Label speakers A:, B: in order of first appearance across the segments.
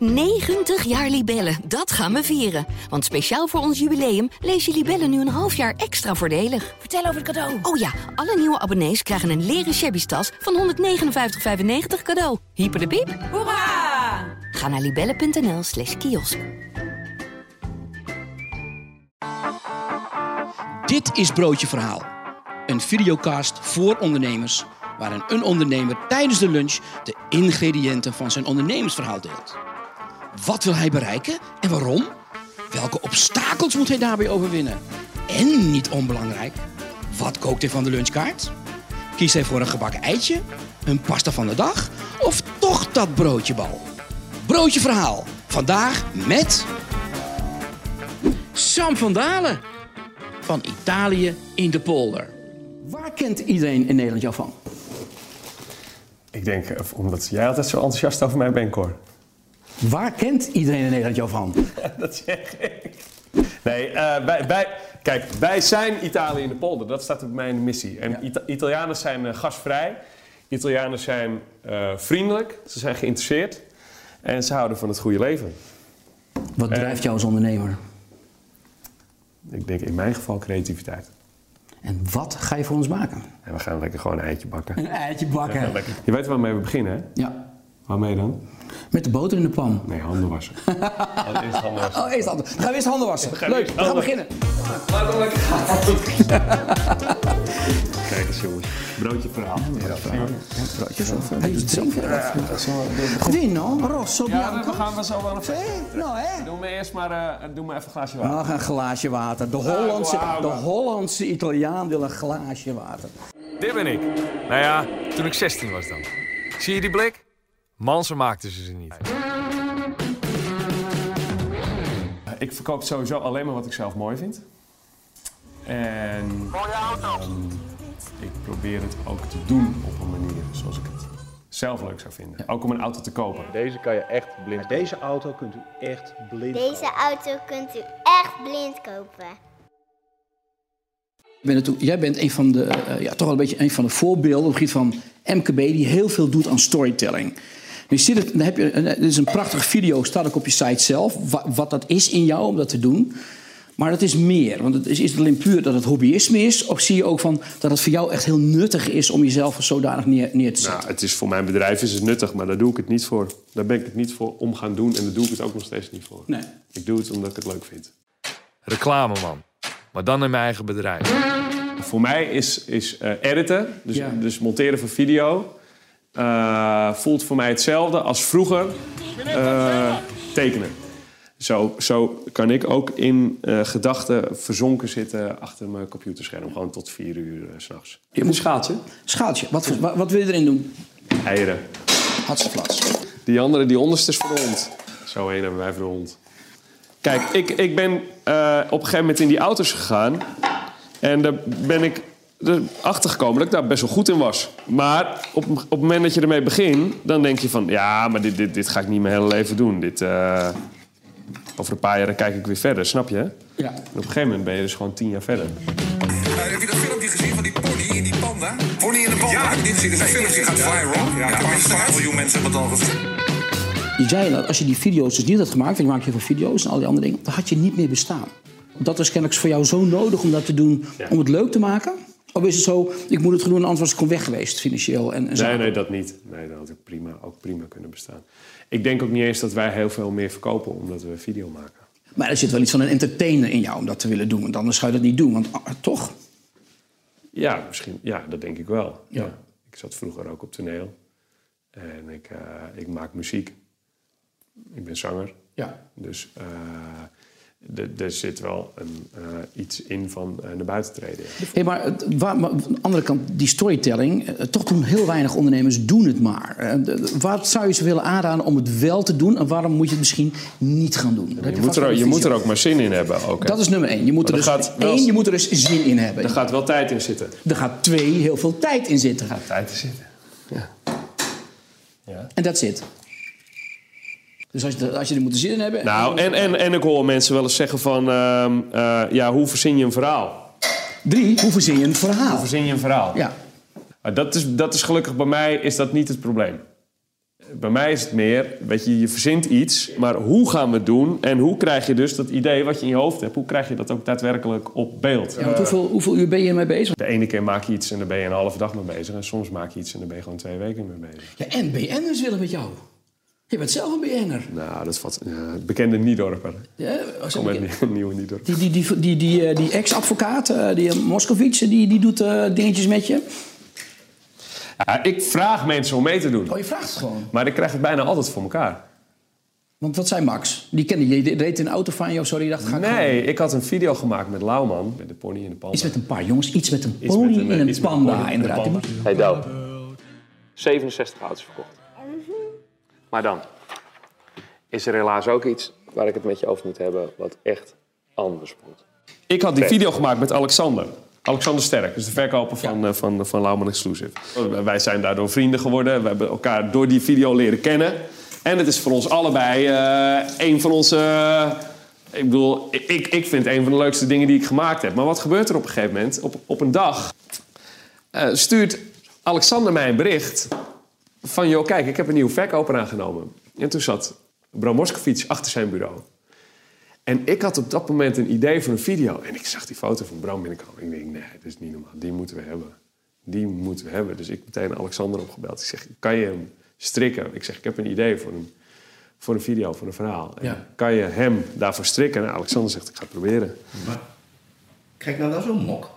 A: 90 jaar Libellen, dat gaan we vieren. Want speciaal voor ons jubileum lees je Libellen nu een half jaar extra voordelig. Vertel over het cadeau. Oh ja, alle nieuwe abonnees krijgen een leren shabby tas van 159,95 cadeau. Hyper de piep. Hoera! Ga naar libellen.nl slash kiosk.
B: Dit is Broodje Verhaal. Een videocast voor ondernemers... waarin een ondernemer tijdens de lunch... de ingrediënten van zijn ondernemersverhaal deelt. Wat wil hij bereiken en waarom? Welke obstakels moet hij daarbij overwinnen? En niet onbelangrijk, wat kookt hij van de lunchkaart? Kiest hij voor een gebakken eitje, een pasta van de dag... of toch dat broodjebal? Broodje Verhaal. Vandaag met... Sam van Dalen van Italië in de polder. Waar kent iedereen in Nederland jou van?
C: Ik denk, omdat jij altijd zo enthousiast over mij bent, Cor.
B: Waar kent iedereen in Nederland jou van?
C: dat zeg ik. Nee, uh, wij, wij, kijk, wij zijn Italië in de polder. Dat staat op mijn missie. En ja. Ita Italianen zijn uh, gastvrij. Italianen zijn uh, vriendelijk. Ze zijn geïnteresseerd. En ze houden van het goede leven.
B: Wat drijft jou als ondernemer?
C: Ik denk in mijn geval creativiteit.
B: En wat ga je voor ons maken?
C: En we gaan lekker gewoon een eitje bakken.
B: Een eitje bakken.
C: Ja, je weet waarmee we beginnen, hè?
B: Ja.
C: Waarmee dan?
B: Met de boter in de pan.
C: Nee, handen wassen. oh, eerst handen wassen.
B: Oh, eerst handen. Gaan we eerst handen wassen. Leuk, we gaan beginnen.
C: We lekker gaan. Kijk eens jongens. Broodje verhaal. Ja, verhaal.
B: Broodje verhaal. Hij is drinken. Vino, rosso,
C: Ja,
B: bianco.
C: we gaan we zo wel even.
B: Nou, hè?
C: Doe me eerst maar uh, doe me even een glaasje water.
B: Ach, een glaasje water. De Hollandse, de Hollandse Italiaan wil een glaasje water.
D: Dit ben ik. Nou ja, toen ik 16 was dan. Zie je die blik? Mansen maakten ze ze niet.
C: Ik verkoop sowieso alleen maar wat ik zelf mooi vind. En um, ik probeer het ook te doen op een manier zoals ik het zelf leuk zou vinden. Ook om een auto te kopen.
E: Deze kan je echt blind
F: kopen. Deze auto kunt u echt blind
G: Deze
F: kopen.
G: auto kunt u echt blind kopen.
B: Jij bent een van de, uh, ja, toch wel een beetje een van de voorbeelden op het gebied van MKB die heel veel doet aan storytelling. Je ziet het, dan heb je, dit is een prachtige video, staat ook op je site zelf, wat, wat dat is in jou om dat te doen. Maar dat is meer, want het is, is het alleen puur dat het hobbyisme is, of zie je ook van dat het voor jou echt heel nuttig is om jezelf zodanig neer, neer te zetten?
C: Nou, het is voor mijn bedrijf is het nuttig, maar daar doe ik het niet voor. Daar ben ik het niet voor om gaan doen en daar doe ik het ook nog steeds niet voor.
B: Nee.
C: Ik doe het omdat ik het leuk vind.
D: Reclameman, maar dan in mijn eigen bedrijf.
C: Voor mij is, is uh, editen, dus, ja. dus monteren van video, uh, voelt voor mij hetzelfde als vroeger uh, tekenen. Zo, zo kan ik ook in uh, gedachten verzonken zitten achter mijn computerscherm. Gewoon tot vier uur uh, s'nachts.
B: Je moet schaaltje? Schaaltje. Wat, wat, wat, wil je erin doen?
C: Eieren.
B: Hatseflats.
C: Die andere, die onderste is voor de hond. Zo heen hebben wij voor de hond. Kijk, ik, ik ben uh, op een gegeven moment in die auto's gegaan. En daar ben ik erachter gekomen dat ik daar best wel goed in was. Maar op, op het moment dat je ermee begint, dan denk je van... Ja, maar dit, dit, dit ga ik niet mijn hele leven doen. Dit... Over een paar jaar kijk ik weer verder, snap je?
B: Ja.
C: En op een gegeven moment ben je dus gewoon tien jaar verder.
H: Uh, heb je dat filmpje gezien van die pony in die panda? Pony in de panda? Ja. Dat is een filmpje gaat viral. Ja, ja, ja 5 miljoen mensen hebben het al gezien.
B: Je zei dat als je die video's dus niet had gemaakt, en je maakt je veel video's en al die andere dingen, dan had je niet meer bestaan. Dat was kennelijk voor jou zo nodig om dat te doen, ja. om het leuk te maken? Of is het zo, ik moet het doen, anders was ik gewoon weg geweest, financieel en, en
C: Nee, nee, dat niet. Nee, dat had ik prima, ook prima kunnen bestaan. Ik denk ook niet eens dat wij heel veel meer verkopen omdat we video maken.
B: Maar er zit wel iets van een entertainer in jou om dat te willen doen. Want anders zou je dat niet doen, want ah, toch?
C: Ja, misschien. Ja, dat denk ik wel.
B: Ja.
C: Ja. Ik zat vroeger ook op toneel. En ik, uh, ik maak muziek. Ik ben zanger.
B: Ja.
C: Dus uh, er zit wel een, uh, iets in van naar buiten treden. Ja.
B: Hey, maar, het, waar, maar, aan de andere kant, die storytelling... Uh, toch doen heel weinig ondernemers doen het maar. wat zou je ze willen aanraden om het wel te doen... en waarom moet je het misschien niet gaan doen?
C: Je, je, moet er, je moet er ook maar zin in hebben. Ook,
B: dat is nummer één. Je moet, er dus,
C: gaat
B: één,
C: wel,
B: je moet er dus zin in hebben.
C: Er gaat wel tijd in zitten.
B: Er gaat twee, heel veel tijd in zitten.
C: Er gaat tijd in zitten, ja.
B: ja. En dat zit. Dus als je, als je er moet zin in hebben...
C: Nou, en, en, en ik hoor mensen wel eens zeggen van... Uh, uh, ja, hoe verzin je een verhaal?
B: Drie, hoe verzin je een verhaal?
C: Hoe verzin je een verhaal?
B: Ja.
C: Dat is, dat is gelukkig bij mij is dat niet het probleem. bij mij is het meer, weet je, je verzint iets, maar hoe gaan we het doen? En hoe krijg je dus dat idee wat je in je hoofd hebt, hoe krijg je dat ook daadwerkelijk op beeld?
B: Ja, want hoeveel, hoeveel uur ben je ermee bezig?
C: De ene keer maak je iets en dan ben je een halve dag mee bezig. En soms maak je iets en dan ben je gewoon twee weken mee bezig.
B: Ja, en BN'ers willen met jou. Je bent zelf een BN'er.
C: Nou, dat is wat ja, bekende Niedorper.
B: Ja, was
C: Kom
B: een
C: met een nieuwe Niedorper.
B: die, die, die, die, die, eh, die ex-advocaat, eh, die eh, Moscovic, die, die doet eh, dingetjes met je.
C: Ja, ik vraag mensen om mee te doen.
B: Oh, je vraagt het gewoon.
C: Maar ik krijg het bijna altijd voor elkaar.
B: Want wat zei Max? Die kende je, die reed in een auto van je of zo, die dacht, ga ik gewoon-
C: Nee, ik had een video gemaakt met Lauwman. Met de pony en de panda.
B: Iets met een paar jongens, iets met een pony
C: met een,
B: in een panda, inderdaad.
C: Hey Douw. 67 auto's verkocht. Maar dan is er helaas ook iets waar ik het met je over moet hebben... wat echt anders moet. Ik had die video gemaakt met Alexander. Alexander Sterk, dus de verkoper van, eh, van, van Lauwman Exclusive. Wij zijn daardoor vrienden geworden. We hebben elkaar door die video leren kennen. En het is voor ons allebei eh, een van onze... ik bedoel, ik, ik vind het een van de leukste dingen die ik gemaakt heb. Maar wat gebeurt er op een gegeven moment? Op, op een dag eh, stuurt Alexander mij een bericht van... joh, kijk, ik heb een nieuwe verkoper aangenomen. En toen zat Bram achter zijn bureau. En ik had op dat moment een idee voor een video. En ik zag die foto van Bram binnenkomen. Ik denk, nee, dat is niet normaal. Die moeten we hebben. Die moeten we hebben. Dus ik meteen Alexander opgebeld. Ik zeg, kan je hem strikken? Ik zeg, ik heb een idee voor een, voor een video, voor een verhaal. En
B: Ja.
C: Kan je hem daarvoor strikken? En Alexander zegt, ik ga het proberen.
B: Krijg nou wel zo'n mok?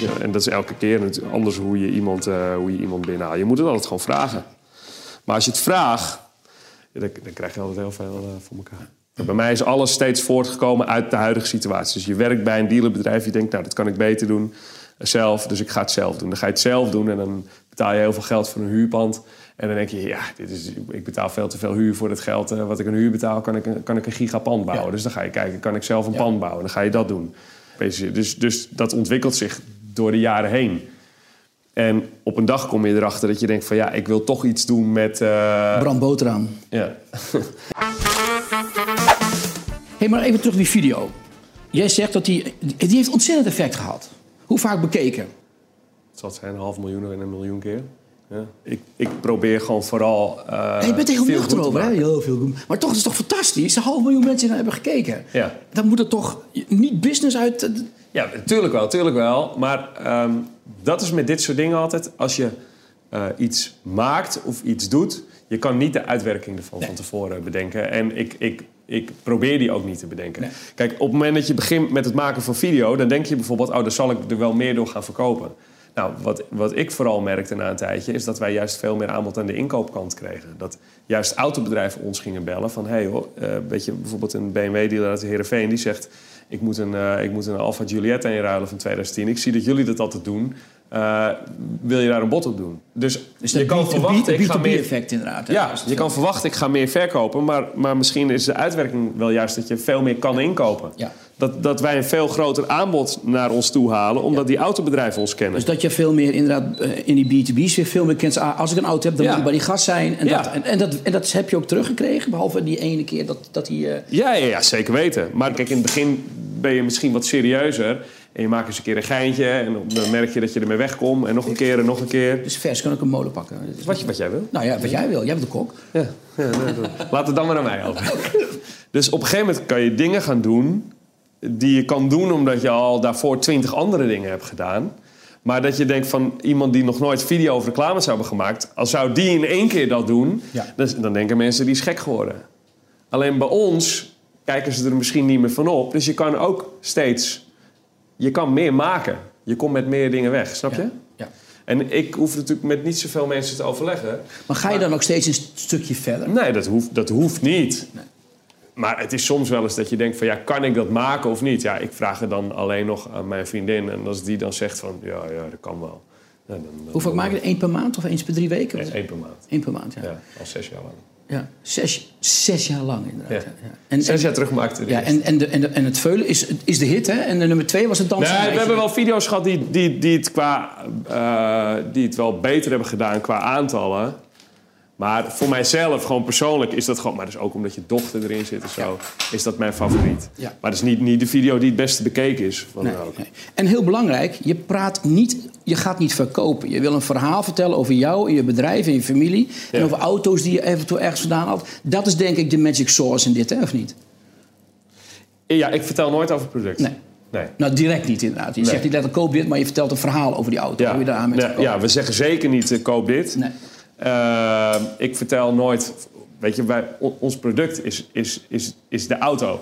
C: Ja, en dat is elke keer anders hoe je iemand, eh, hoe je iemand binnenhaalt. Je moet het altijd gewoon vragen. Maar als je het vraagt, ja, dan, dan krijg je altijd heel veel eh, voor elkaar. En bij mij is alles steeds voortgekomen uit de huidige situatie. Dus je werkt bij een dealerbedrijf, je denkt, nou, dat kan ik beter doen eh, zelf. Dus ik ga het zelf doen. Dan ga je het zelf doen en dan betaal je heel veel geld voor een huurpand. En dan denk je, ja, dit is, ik betaal veel te veel huur voor het geld. wat ik een huur betaal, kan ik, een- kan ik een gigapand bouwen.
B: Ja.
C: Dus dan ga je kijken, kan ik zelf een pand bouwen? Dan ga je dat doen. Dus, dus dat ontwikkelt zich door de jaren heen. En op een dag kom je erachter dat je denkt van... ja, ik wil toch iets doen met... eh,
B: Bram Boterham.
C: ja.
B: hey, maar even terug die video. Jij zegt dat die... Die heeft ontzettend effect gehad. Hoe vaak bekeken?
C: Het zal zijn een half miljoen en een miljoen keer. Ja. Ik, ik probeer gewoon vooral...
B: Ja, je bent er heel
C: veel
B: nuchter over, hè? Heel veel goed. Maar toch is het toch fantastisch? Een half miljoen mensen hebben gekeken.
C: Ja.
B: Dan moet het toch niet business uit...
C: Ja, natuurlijk wel, natuurlijk wel. Maar ehm, dat is met dit soort dingen altijd. Als je eh, iets maakt of iets doet... je kan niet de uitwerking ervan van tevoren bedenken. En ik, ik, ik probeer die ook niet te bedenken.
B: Nee.
C: Kijk, op het moment dat je begint met het maken van video... dan denk je bijvoorbeeld, oh, daar zal ik er wel meer door gaan verkopen. Nou, wat, wat ik vooral merkte na een tijdje... is dat wij juist veel meer aanbod aan de inkoopkant kregen. Dat juist autobedrijven ons gingen bellen van... hé hey, hoor, eh, weet je, bijvoorbeeld een BMW-dealer uit Heerenveen... die zegt, ik moet een, eh, ik moet een Alfa Giulietta inruilen van 2010. Ik zie dat jullie dat altijd doen. Eh, wil je daar een bod op doen? Dus,
B: Dus
C: je kan
B: B2B
C: verwachten, ik ga meer...
B: effect inderdaad. hè?
C: Ja, je kan verwachten, ik ga meer verkopen. Maar, maar misschien is de uitwerking wel juist dat je veel meer kan inkopen.
B: Ja.
C: Dat, dat wij een veel groter aanbod naar ons toe halen... omdat die autobedrijven ons kennen.
B: Dus dat je veel meer inderdaad eh, in die B2B's weer veel meer kent. Ah, Als ik een auto heb, dan
C: Ja.
B: moet ik bij die gast zijn. En,
C: Ja.
B: dat, en, en, dat, en dat heb je ook teruggekregen. Behalve die ene keer dat, dat hij... eh,
C: Ja, ja, ja, zeker weten. Maar kijk, in het begin ben je misschien wat serieuzer. En je maakt eens een keer een geintje. En dan merk je dat je ermee wegkomt. En nog een keer en nog een keer.
B: dus vers kan ik een molen pakken.
C: Wat, wat jij wil.
B: Nou ja, wat jij wil. Jij bent de kok.
C: Ja, ja laat het dan maar aan mij over. Dus op een gegeven moment kan je dingen gaan doen... die je kan doen omdat je al daarvoor twintig andere dingen hebt gedaan. Maar dat je denkt van iemand die nog nooit video of reclame zou hebben gemaakt... als zou die in één keer dat doen...
B: Ja.
C: dan, dan denken mensen die is gek geworden. Alleen bij ons kijken ze er misschien niet meer van op. Dus je kan ook steeds... Je kan meer maken. Je komt met meer dingen weg, snap je?
B: Ja.
C: En ik hoef natuurlijk met niet zoveel mensen te overleggen.
B: Maar ga je dan ook steeds een stukje verder?
C: Nee, dat hoeft, dat hoeft niet. Maar het is soms wel eens dat je denkt van... ja, kan ik dat maken of niet? Ja, ik vraag het dan alleen nog aan mijn vriendin. En als die dan zegt van... ja, ja dat kan wel. Ja, dan, dan-
B: Hoe vaak maak je er? Eén per maand of eens per drie weken?
C: Nee, één per maand.
B: Eén per maand, ja.
C: Ja, al zes jaar lang.
B: Ja, Zes, zes jaar lang inderdaad.
C: Ja.
B: Ja. En,
C: Zes jaar terug maakte
B: Ja, en, en, de, en, de, en het veulen is, is de hit, hè? En de nummer twee was het dansen.
C: Nee, we hebben wel video's gehad die, die, die, het qua, eh, die het wel beter hebben gedaan qua aantallen. Maar voor mijzelf, gewoon persoonlijk, is dat gewoon... Maar dat is ook omdat je dochter erin zit en zo, is dat mijn favoriet.
B: Ja.
C: Maar dat is niet, niet de video die het beste bekeken is. Van
B: Nee,
C: ook.
B: nee. En heel belangrijk, je praat niet, je gaat niet verkopen. Je wil een verhaal vertellen over jou en je bedrijf en je familie. En
C: Ja.
B: over auto's die je eventueel ergens vandaan had. Dat is denk ik de magic sauce in dit, hè, of niet?
C: Ja, ik vertel nooit over product.
B: Nee.
C: Nee.
B: Nou, direct niet inderdaad. Je
C: Nee.
B: zegt niet letterlijk koop dit, maar je vertelt een verhaal over die auto.
C: Ja.
B: Hoe je daar aan met
C: Nee,
B: verkoopt.
C: ja, we zeggen zeker niet eh, koop dit.
B: Nee.
C: Eh, ik vertel nooit... Weet je, wij, on- ons product is, is, is, is de auto.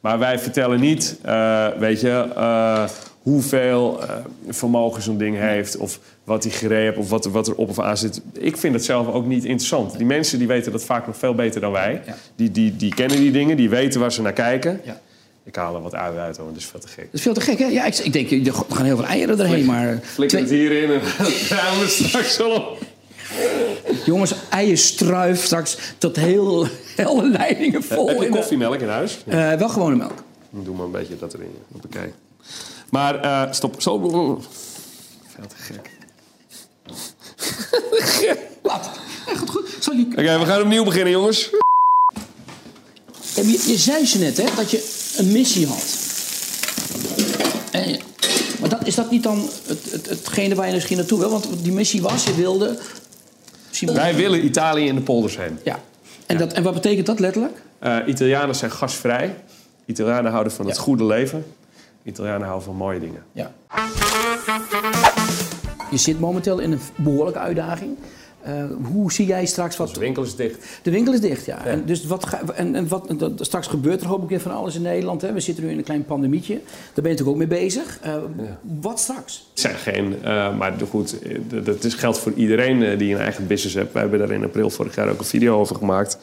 C: Maar wij vertellen niet, eh, weet je, eh, hoeveel eh, vermogen zo'n ding heeft... of wat hij gereden heeft, of wat, er- wat er op of aan zit. Ik vind het zelf ook niet interessant. Die mensen die weten dat vaak nog veel beter dan wij.
B: Ja.
C: Die, die, die kennen die dingen, die weten waar ze naar kijken.
B: Ja.
C: Ik haal er wat uit uit, hoor. Dat is veel te gek.
B: Dat is veel te gek, hè? Ja, ik, ik denk, er gaan heel veel eieren erheen, maar...
C: Flikker het hierin en gaan we straks al op.
B: jongens, eierstruif straks tot heel hele leidingen vol.
C: Heb je koffiemelk in huis?
B: Eh, wel gewone melk.
C: Doe maar een beetje dat erin. Hoppakee. Maar eh, stop. Zo. Veel te gek.
B: Laat. Ja, goed, goed. Zal je...
C: Oké, we gaan opnieuw beginnen, jongens.
B: Je, je zei ze net, hè, dat je een missie had. En, maar dat, is dat niet dan het, het, hetgene waar je misschien naartoe wil? Want die missie was, je wilde...
C: Wij willen Italië in de polders heen.
B: Ja. En, dat, en wat betekent dat letterlijk?
C: Eh, Italianen zijn gastvrij. Italianen houden van het goede leven. Italianen houden van mooie dingen.
B: Ja. Je zit momenteel in een behoorlijke uitdaging. Eh, hoe zie jij straks wat...
C: De winkel is dicht.
B: De winkel is dicht, ja. En, dus wat ga, en, en wat, dat, straks gebeurt er hoop ik weer van alles in Nederland. Hè. We zitten nu in een klein pandemietje. Daar ben je natuurlijk ook mee bezig. Eh, Wat straks?
C: Het zijn geen, eh, maar goed, dat- is geldt voor iedereen eh, die een eigen business heeft. Wij hebben daar in april vorig jaar ook een video over gemaakt.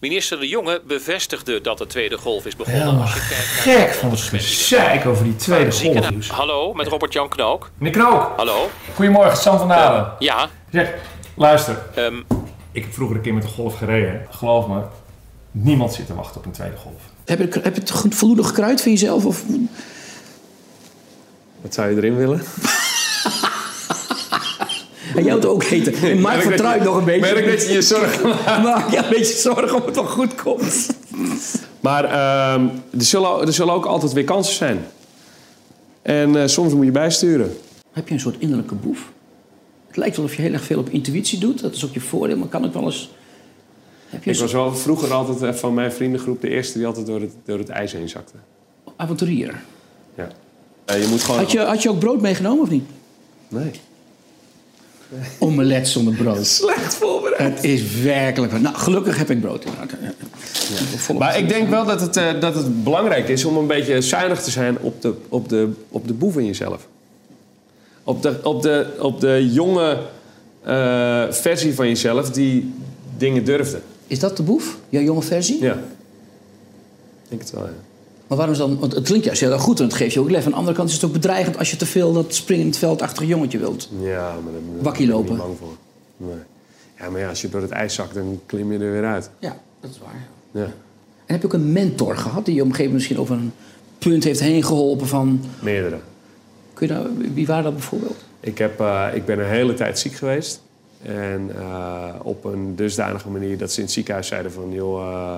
E: Minister De Jonge bevestigde dat de tweede golf is begonnen. Als je kijkt naar
I: Gek van het gezeik over die tweede golf.
E: Hallo, met Robert-Jan Knook.
I: Meneer Knook,
E: Hallo.
I: goedemorgen, Sam van Dalen.
E: Ja,
I: Zeg, luister.
E: ehm,
I: Ik heb vroeger een keer met een golf gereden. Geloof me, niemand zit te wachten op een tweede golf.
B: Heb je, heb je het goed- voldoende gekruid voor jezelf? Of...
C: Wat zou je erin willen?
B: En jou het ook eten. En Mark vertrouwt nog een beetje.
C: Merk dat je je zorgen maakt.
B: Maak je een beetje zorgen of het wel goed komt.
C: Maar ehm, er, zullen, er zullen ook altijd weer kansen zijn. En eh, soms moet je bijsturen.
B: Heb je een soort innerlijke boef? Het lijkt wel of je heel erg veel op intuïtie doet. Dat is ook je voordeel, maar kan ook wel eens... Heb je
C: Ik was wel vroeger altijd eh, van mijn vriendengroep de eerste die altijd door het, door het ijs heen zakte.
B: avonturier?
C: Ja. Eh, je moet gewoon...
B: Had je, had je ook brood meegenomen of niet?
C: Nee.
B: Omelet zonder brood.
C: Slecht voorbereid.
B: Het is werkelijk... Nou, gelukkig heb ik brood inderdaad. Volop.
C: Maar ik denk wel dat het, eh, dat het belangrijk is om een beetje zuinig te zijn op de, op de, op de boef in jezelf. Op de, op de, op de jonge eh, versie van jezelf die dingen durfde.
B: Is dat de boef? Jouw jonge versie?
C: Ja. Ik denk het wel, ja.
B: Maar waarom is dan... Want het klinkt juist heel erg goed en het geeft je ook lef. Aan de andere kant is het ook bedreigend als je te veel dat springend veldachtige jongetje wilt.
C: Ja, maar daar daar
B: Wakkie
C: ben ik
B: lopen.
C: niet bang voor. Nee. Ja, maar ja, als je door het ijs zakt, dan klim je er weer uit.
B: Ja, dat is waar.
C: Ja.
B: En heb je ook een mentor gehad die je op een gegeven moment misschien over een punt heeft heen geholpen van...
C: Meerdere.
B: Kun je daar, wie waren dat bijvoorbeeld?
C: Ik, heb, eh, ik ben een hele tijd ziek geweest. En eh, op een dusdanige manier dat ze in het ziekenhuis zeiden van... Joh, eh,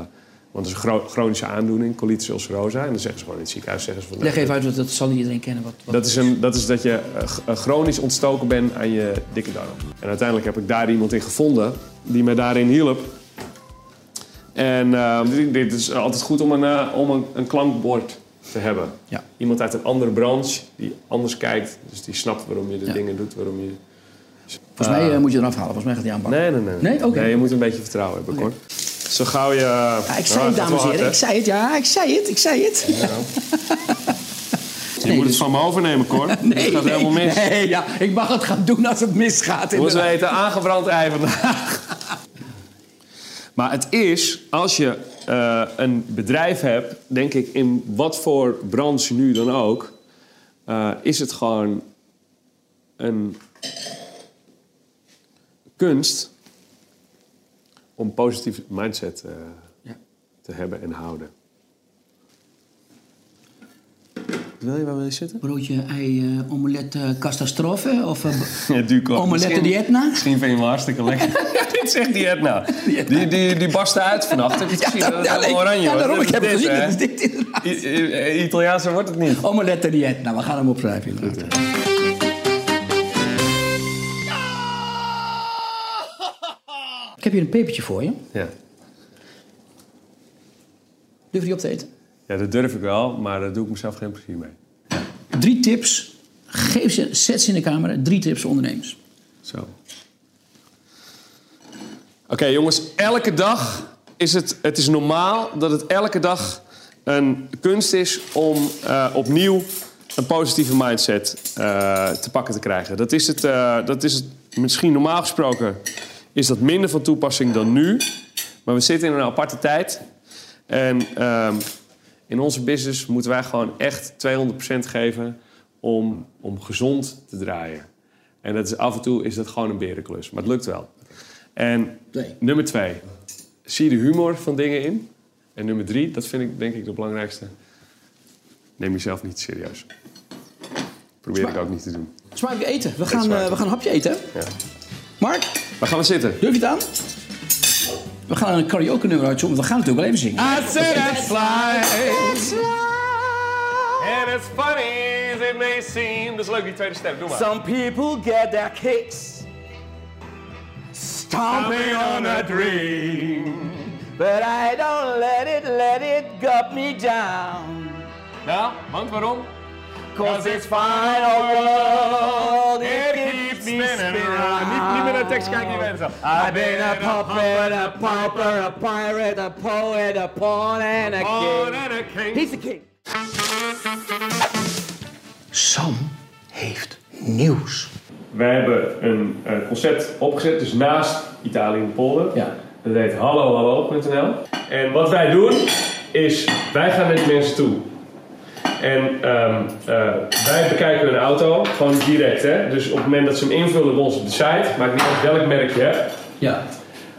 C: want het is een chro- chronische aandoening, colitis ulcerosa. En dan zeggen ze gewoon in het ziekenhuis... Zeggen ze van,
B: Leg even uit, want dat zal niet iedereen kennen. Wat, wat...
C: Dat is, een, dat is dat je chronisch ontstoken bent aan je dikke darm. En uiteindelijk heb ik daar iemand in gevonden die mij daarin hielp. En dit, is altijd goed om een, om een, een klankbord te hebben.
B: Ja.
C: Iemand uit een andere branche die anders kijkt. Dus die snapt waarom je de
B: Ja.
C: dingen doet, waarom je...
B: Volgens mij eh, moet je eraf halen. Volgens mij gaat hij aanpakken.
C: Nee, nee, nee.
B: Nee? Oké.
C: je moet een beetje vertrouwen hebben, Cor. Zo gauw je...
B: Ja, ik zei het, dames en heren. Ik zei het, ja, ik zei het, ik zei het.
C: Je
B: Nee,
C: moet
B: dus-
C: het van me overnemen, Cor.
B: Nee,
C: het gaat
B: nee,
C: helemaal mis.
B: Nee, ja, ik mag het gaan doen als het misgaat.
C: Je moet
B: inderdaad.
C: weten, aangebrand ei vandaag. Maar het is, als je eh, een bedrijf hebt, denk ik, in wat voor branche nu dan ook, eh, is het gewoon een kunst om een positieve mindset eh,
B: Ja.
C: te hebben en houden. Wil je? Waar wil je zitten?
B: Broodje, ei, eh, omelet, eh, catastrofe of uh,
C: Ja, Duco.
B: omelette
C: Misschien-
B: di Etna?
C: Misschien vind je hem hartstikke lekker. Dit zegt die Etna. Die, die, die barstte uit vannacht. Heb je het gezien? Dat helemaal oranje.
B: ja, daarom,
C: Dat
B: ik heb het
C: dit,
B: gezien.
C: hè?
B: Dat is dit inderdaad.
C: I- Italiaanse wordt het niet.
B: Omelette di Etna, we gaan hem opschrijven inderdaad. Ik heb hier een pepertje voor je.
C: Ja.
B: Durf je die op te eten?
C: Ja, dat durf ik wel, maar daar doe ik mezelf geen plezier mee.
B: Drie tips. Geef ze, zet ze in de camera. Drie tips voor ondernemers.
C: Zo. Oké jongens, elke dag is het, het is normaal dat het elke dag een kunst is om eh, opnieuw een positieve mindset eh, te pakken te krijgen. Dat is, het, eh, dat is het, misschien normaal gesproken is dat minder van toepassing dan nu. Maar we zitten in een aparte tijd. En ehm, in onze business moeten wij gewoon echt 200% geven om, om gezond te draaien. En dat is, af en toe is dat gewoon een berenklus. Maar het lukt wel. En nummer twee. Zie de humor van dingen in. En nummer drie, dat vind ik denk ik de belangrijkste. Neem jezelf niet serieus. Probeer ik ook niet te doen.
B: Smakelijk eten. We gaan, eh, we gaan een hapje eten.
C: Ja.
B: Mark,
C: Waar gaan we zitten?
B: durf je het aan? We gaan een karaoke nummer uitzoeken, want we gaan natuurlijk wel even zingen.
C: I said I'd fly. And it's funny as it may seem. Dat is leuk, die tweede stem. Doe maar.
J: Some people get their kicks stomping on a dream. But I don't let it, let it gut me down.
C: Nou, want waarom?
J: Cause it's final world,
C: It keeps me spinning around. Niet, niet meer naar tekst kijken.
J: I've been a puppet, a pauper, a pirate, a poet, a pawn and a king.
C: and a king.
J: He's the king.
B: Sam heeft nieuws.
C: Wij hebben een eh, concept opgezet, dus naast Italië in de polder.
B: Ja.
C: Dat heet hallohallo.nl. En wat wij doen, is wij gaan naar die mensen toe. En ehm, eh, wij bekijken hun auto gewoon direct. Hè? Dus op het moment dat ze hem invullen bij ons op de site, maakt niet uit welk merk je hebt.
B: Ja.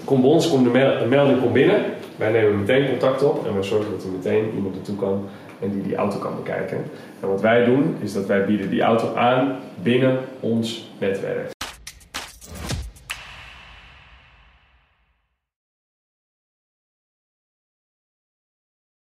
C: Komt bij ons, komt de, mel- de melding komt binnen. Wij nemen meteen contact op en wij zorgen dat er meteen iemand naartoe kan en die die auto kan bekijken. En wat wij doen, is dat wij bieden die auto aan binnen ons netwerk.